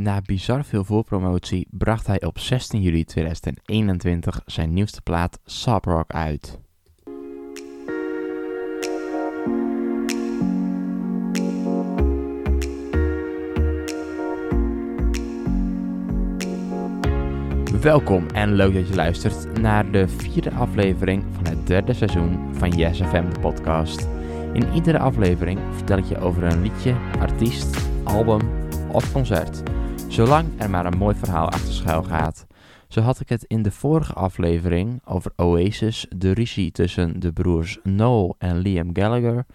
Na bizar veel voorpromotie bracht hij op 16 juli 2021 zijn nieuwste plaat Sub Rock uit. Welkom en leuk dat je luistert naar de vierde aflevering van het derde seizoen van Yes FM, de podcast. In iedere aflevering vertel ik je over een liedje, artiest, album of concert, zolang er maar een mooi verhaal achter schuil gaat. Zo had ik het in de vorige aflevering over Oasis, de ruzie tussen de broers Noel en Liam Gallagher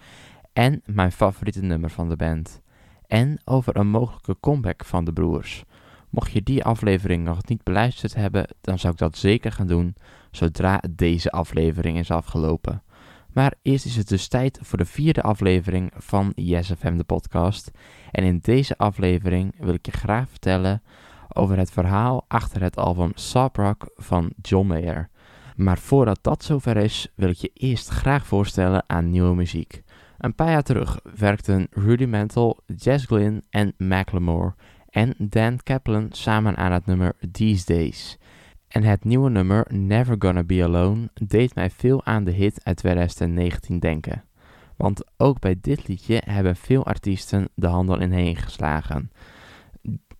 en mijn favoriete nummer van de band. En over een mogelijke comeback van de broers. Mocht je die aflevering nog niet beluisterd hebben, dan zou ik dat zeker gaan doen zodra deze aflevering is afgelopen. Maar eerst is het dus tijd voor de vierde aflevering van YesFM de podcast. En in deze aflevering wil ik je graag vertellen over het verhaal achter het album Sob Rock van John Mayer. Maar voordat dat zover is, wil ik je eerst graag voorstellen aan nieuwe muziek. Een paar jaar terug werkten Rudimental, Jess Glynn en Macklemore en Dan Kaplan samen aan het nummer These Days. En het nieuwe nummer Never Gonna Be Alone deed mij veel aan de hit uit 2019 denken. Want ook bij dit liedje hebben veel artiesten de handel inheen geslagen.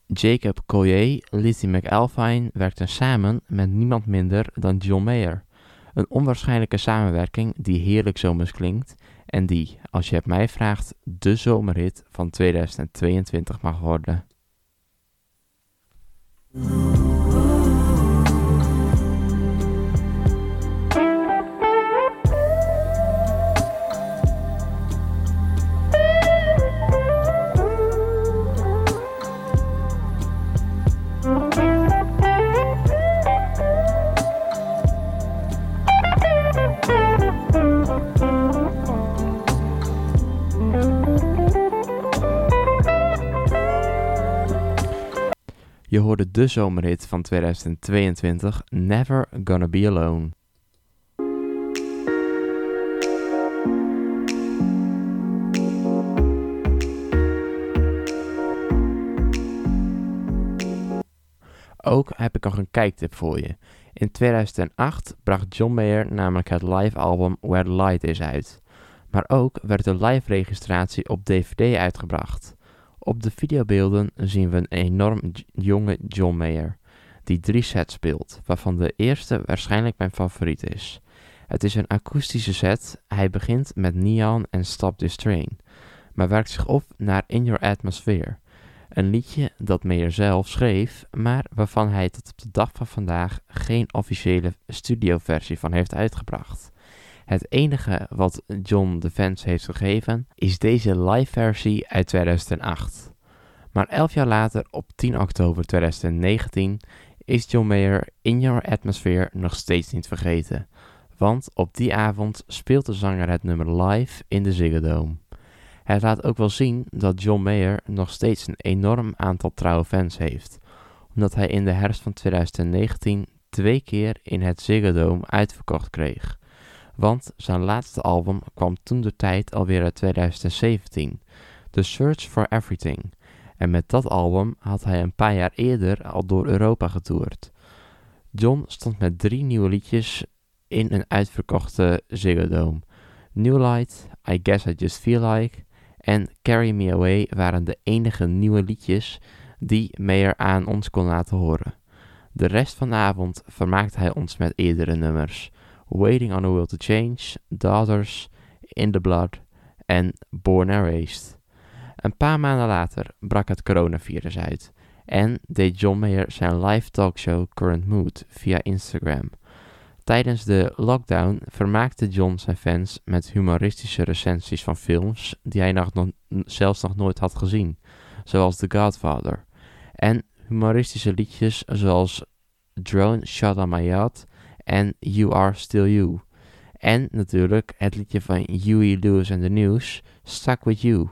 Jacob Collier, Lizzie McAlpine werkten samen met niemand minder dan John Mayer. Een onwaarschijnlijke samenwerking die heerlijk zomers klinkt en die, als je het mij vraagt, de zomerhit van 2022 mag worden. De zomerhit van 2022, Never Gonna Be Alone. Ook heb ik nog een kijktip voor je. In 2008 bracht John Mayer namelijk het live album Where the Light Is uit. Maar ook werd de live registratie op DVD uitgebracht. Op de videobeelden zien we een enorm jonge John Mayer, die drie sets speelt, waarvan de eerste waarschijnlijk mijn favoriet is. Het is een akoestische set, hij begint met Neon en Stop This Train, maar werkt zich op naar In Your Atmosphere, een liedje dat Mayer zelf schreef, maar waarvan hij tot op de dag van vandaag geen officiële studioversie van heeft uitgebracht. Het enige wat John de fans heeft gegeven is deze live versie uit 2008. Maar elf jaar later, op 10 oktober 2019, is John Mayer In Your Atmosphere nog steeds niet vergeten. Want op die avond speelt de zanger het nummer live in de Ziggo Dome. Het laat ook wel zien dat John Mayer nog steeds een enorm aantal trouwe fans heeft, omdat hij in de herfst van 2019 twee keer in het Ziggo Dome uitverkocht kreeg want zijn laatste album kwam toen de tijd alweer uit 2017, The Search for Everything. En met dat album had hij een paar jaar eerder al door Europa getoerd. John stond met drie nieuwe liedjes in een uitverkochte Ziggo Dome. New Light, I Guess I Just Feel Like en Carry Me Away waren de enige nieuwe liedjes die Mayer aan ons kon laten horen. De rest van de avond vermaakte hij ons met eerdere nummers. Waiting on a Will to Change, Daughters, In the Blood en Born and Raised. Een paar maanden later brak het coronavirus uit en deed John Mayer zijn live talkshow Current Mood via Instagram. Tijdens de lockdown vermaakte John zijn fans met humoristische recensies van films die hij nog, zelfs nog nooit had gezien, zoals The Godfather, en humoristische liedjes zoals Drone Shot on My Yacht en You Are Still You. En natuurlijk het liedje van Huey Lewis and the News, Stuck With You,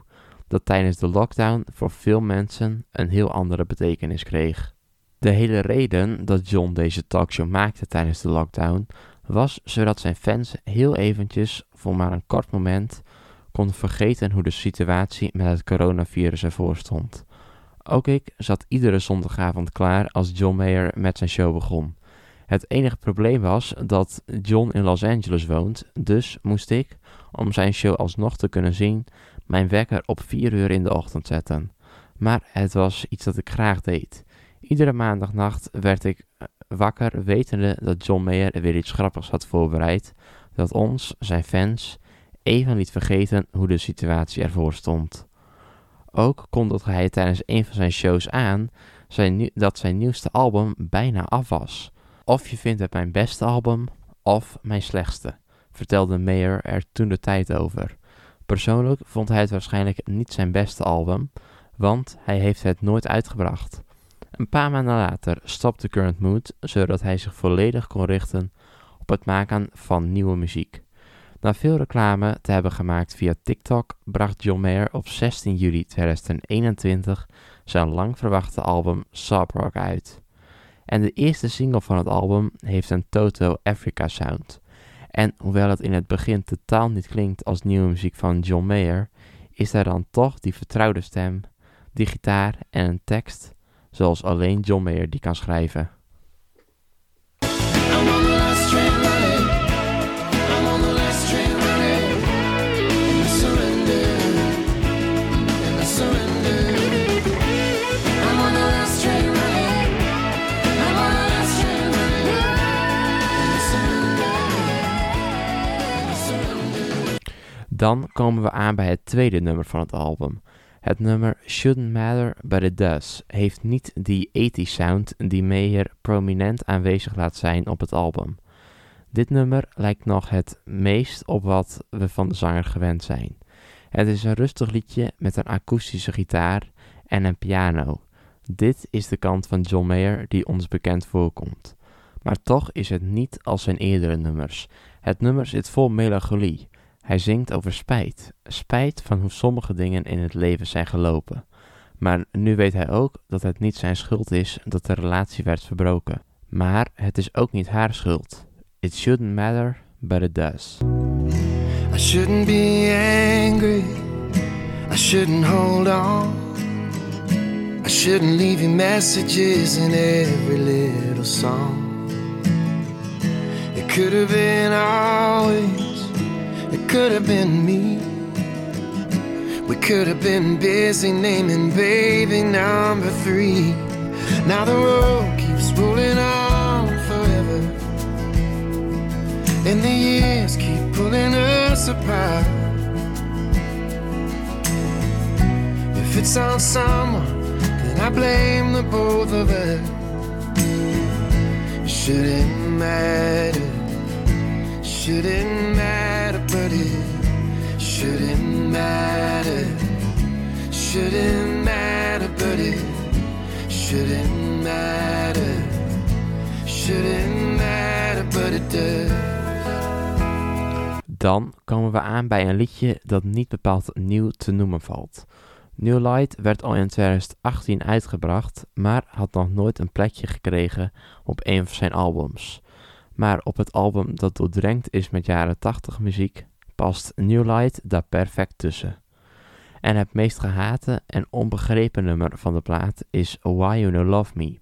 dat tijdens de lockdown voor veel mensen een heel andere betekenis kreeg. De hele reden dat John deze talkshow maakte tijdens de lockdown was zodat zijn fans heel eventjes, voor maar een kort moment, konden vergeten hoe de situatie met het coronavirus ervoor stond. Ook ik zat iedere zondagavond klaar als John Mayer met zijn show begon. Het enige probleem was dat John in Los Angeles woont, dus moest ik, om zijn show alsnog te kunnen zien, mijn wekker op 4 uur in de ochtend zetten. Maar het was iets dat ik graag deed. Iedere maandagnacht werd ik eh, wakker wetende dat John Mayer weer iets grappigs had voorbereid, dat ons, zijn fans, even liet vergeten hoe de situatie ervoor stond. Ook kondigde hij tijdens een van zijn shows aan zijn dat zijn nieuwste album bijna af was. Of je vindt het mijn beste album, of mijn slechtste, vertelde Mayer er toen de tijd over. Persoonlijk vond hij het waarschijnlijk niet zijn beste album, want hij heeft het nooit uitgebracht. Een paar maanden later stopte Current Mood, zodat hij zich volledig kon richten op het maken van nieuwe muziek. Na veel reclame te hebben gemaakt via TikTok, bracht John Mayer op 16 juli 2021 zijn lang verwachte album Sob Rock uit. En de eerste single van het album heeft een Toto Africa sound. En hoewel het in het begin totaal niet klinkt als nieuwe muziek van John Mayer, is er dan toch die vertrouwde stem, die gitaar en een tekst zoals alleen John Mayer die kan schrijven. Dan komen we aan bij het tweede nummer van het album. Het nummer Shouldn't Matter But It Does heeft niet die 80 sound die Meyer prominent aanwezig laat zijn op het album. Dit nummer lijkt nog het meest op wat we van de zanger gewend zijn. Het is een rustig liedje met een akoestische gitaar en een piano. Dit is de kant van John Mayer die ons bekend voorkomt. Maar toch is het niet als zijn eerdere nummers. Het nummer zit vol melancholie. Hij zingt over spijt. Spijt van hoe sommige dingen in het leven zijn gelopen. Maar nu weet hij ook dat het niet zijn schuld is dat de relatie werd verbroken. Maar het is ook niet haar schuld. It shouldn't matter, but it does. I shouldn't be angry. I shouldn't hold on. I shouldn't leave you messages in every little song. It could have been always. It could have been me. We could have been busy naming baby number three. Now the road keeps rolling on forever. And the years keep pulling us apart. If it's on someone, then I blame the both of us. Shouldn't matter. Shouldn't matter, shouldn't matter. Shouldn't matter, but shouldn't matter. Shouldn't matter, but it. Dan komen we aan bij een liedje dat niet bepaald nieuw te noemen valt. New Light werd al in 2018 uitgebracht, maar had nog nooit een plekje gekregen op een van zijn albums. Maar op het album dat doordrenkt is met jaren 80 muziek, past New Light daar perfect tussen. En het meest gehate en onbegrepen nummer van de plaat is Why You No Love Me.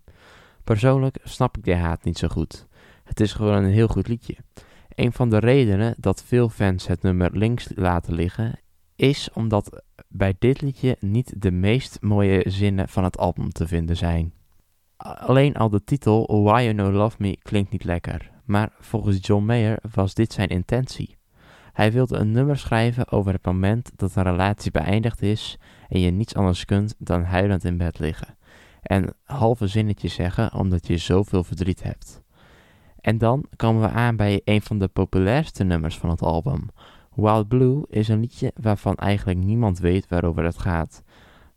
Persoonlijk snap ik die haat niet zo goed. Het is gewoon een heel goed liedje. Een van de redenen dat veel fans het nummer links laten liggen, is omdat bij dit liedje niet de meest mooie zinnen van het album te vinden zijn. Alleen al de titel Why You No Love Me klinkt niet lekker, maar volgens John Mayer was dit zijn intentie. Hij wilde een nummer schrijven over het moment dat een relatie beëindigd is en je niets anders kunt dan huilend in bed liggen. En halve zinnetjes zeggen omdat je zoveel verdriet hebt. En dan komen we aan bij een van de populairste nummers van het album. Wild Blue is een liedje waarvan eigenlijk niemand weet waarover het gaat,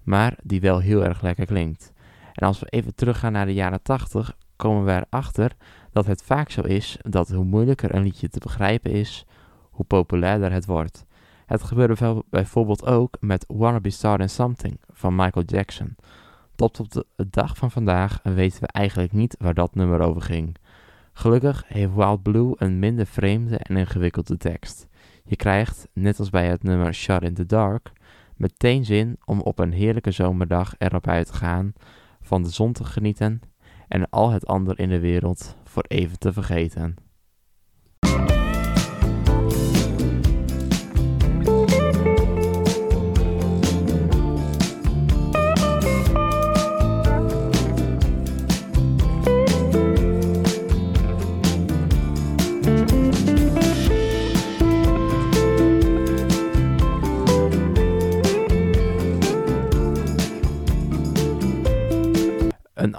maar die wel heel erg lekker klinkt. En als we even teruggaan naar de jaren 80, komen we erachter dat het vaak zo is dat hoe moeilijker een liedje te begrijpen is, hoe populairder het wordt. Het gebeurde bijvoorbeeld ook met Wanna Be Starting Something van Michael Jackson. Tot op de dag van vandaag weten we eigenlijk niet waar dat nummer over ging. Gelukkig heeft Wild Blue een minder vreemde en ingewikkelde tekst. Je krijgt, net als bij het nummer Shot in the Dark, Meteen zin om op een heerlijke zomerdag erop uit te gaan, van de zon te genieten en al het ander in de wereld voor even te vergeten.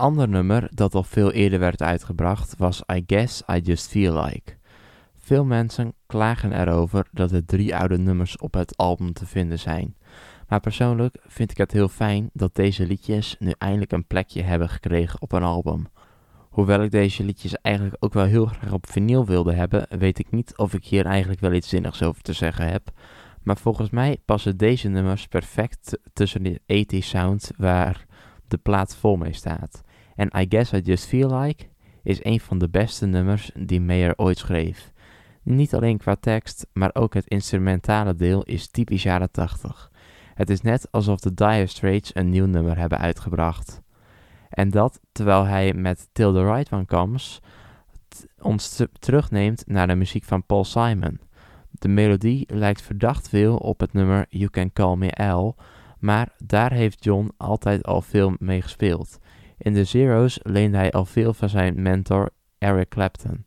Ander nummer dat al veel eerder werd uitgebracht was I Guess I Just Feel Like. Veel mensen klagen erover dat er drie oude nummers op het album te vinden zijn. Maar persoonlijk vind ik het heel fijn dat deze liedjes nu eindelijk een plekje hebben gekregen op een album. Hoewel ik deze liedjes eigenlijk ook wel heel graag op vinyl wilde hebben, weet ik niet of ik hier eigenlijk wel iets zinnigs over te zeggen heb. Maar volgens mij passen deze nummers perfect tussen de 80 sound waar de plaat vol mee staat. En I Guess I Just Feel Like is een van de beste nummers die Mayer ooit schreef. Niet alleen qua tekst, maar ook het instrumentale deel is typisch jaren 80. Het is net alsof de Dire Straits een nieuw nummer hebben uitgebracht. En dat terwijl hij met Till the Right One Comes ons terugneemt naar de muziek van Paul Simon. De melodie lijkt verdacht veel op het nummer You Can Call Me Al, maar daar heeft John altijd al veel mee gespeeld. In de Zero's leende hij al veel van zijn mentor Eric Clapton.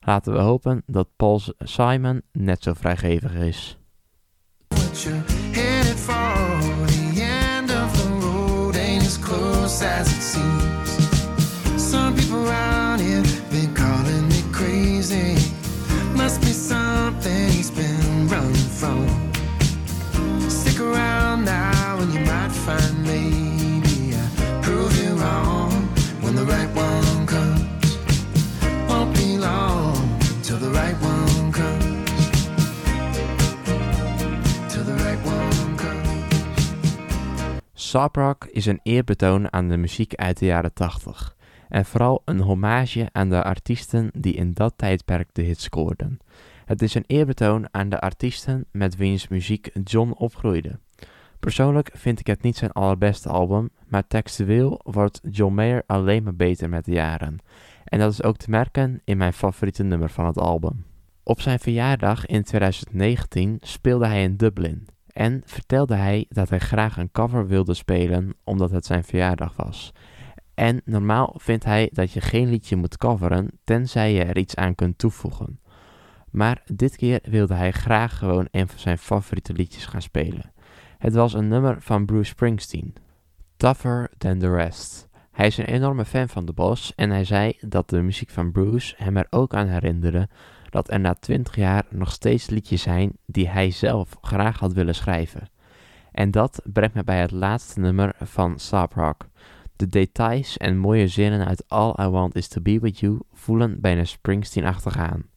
Laten we hopen dat Paul Simon net zo vrijgevig is. Around now and you might find maybe comes. Soft rock is een eerbetoon aan de muziek uit de jaren 80 en vooral een hommage aan de artiesten die in dat tijdperk de hits scoorden. Het is een eerbetoon aan de artiesten met wiens muziek John opgroeide. Persoonlijk vind ik het niet zijn allerbeste album, maar textueel wordt John Mayer alleen maar beter met de jaren. En dat is ook te merken in mijn favoriete nummer van het album. Op zijn verjaardag in 2019 speelde hij in Dublin en vertelde hij dat hij graag een cover wilde spelen omdat het zijn verjaardag was. En normaal vindt hij dat je geen liedje moet coveren tenzij je er iets aan kunt toevoegen. Maar dit keer wilde hij graag gewoon een van zijn favoriete liedjes gaan spelen. Het was een nummer van Bruce Springsteen, Tougher Than The Rest. Hij is een enorme fan van de Bos en hij zei dat de muziek van Bruce hem er ook aan herinnerde dat er na 20 jaar nog steeds liedjes zijn die hij zelf graag had willen schrijven. En dat brengt me bij het laatste nummer van Sap Rock. De details en mooie zinnen uit All I Want Is To Be With You voelen bijna Springsteen-achtig aan.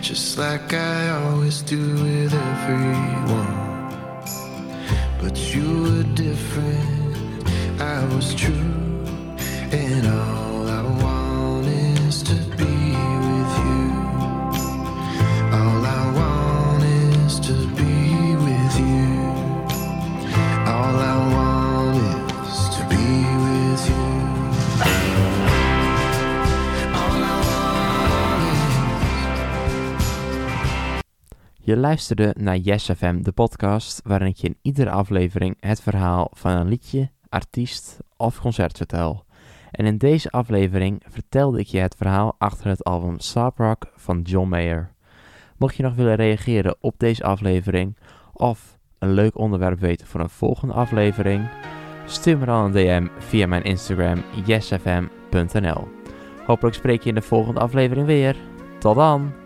Just like I always do with everyone But you were different, I was true And Je luisterde naar Yes FM, de podcast waarin ik je in iedere aflevering het verhaal van een liedje, artiest of concert vertel. En in deze aflevering vertelde ik je het verhaal achter het album Sap Rock van John Mayer. Mocht je nog willen reageren op deze aflevering of een leuk onderwerp weten voor een volgende aflevering, stuur me dan een DM via mijn Instagram yesfm.nl. Hopelijk spreek je in de volgende aflevering weer. Tot dan!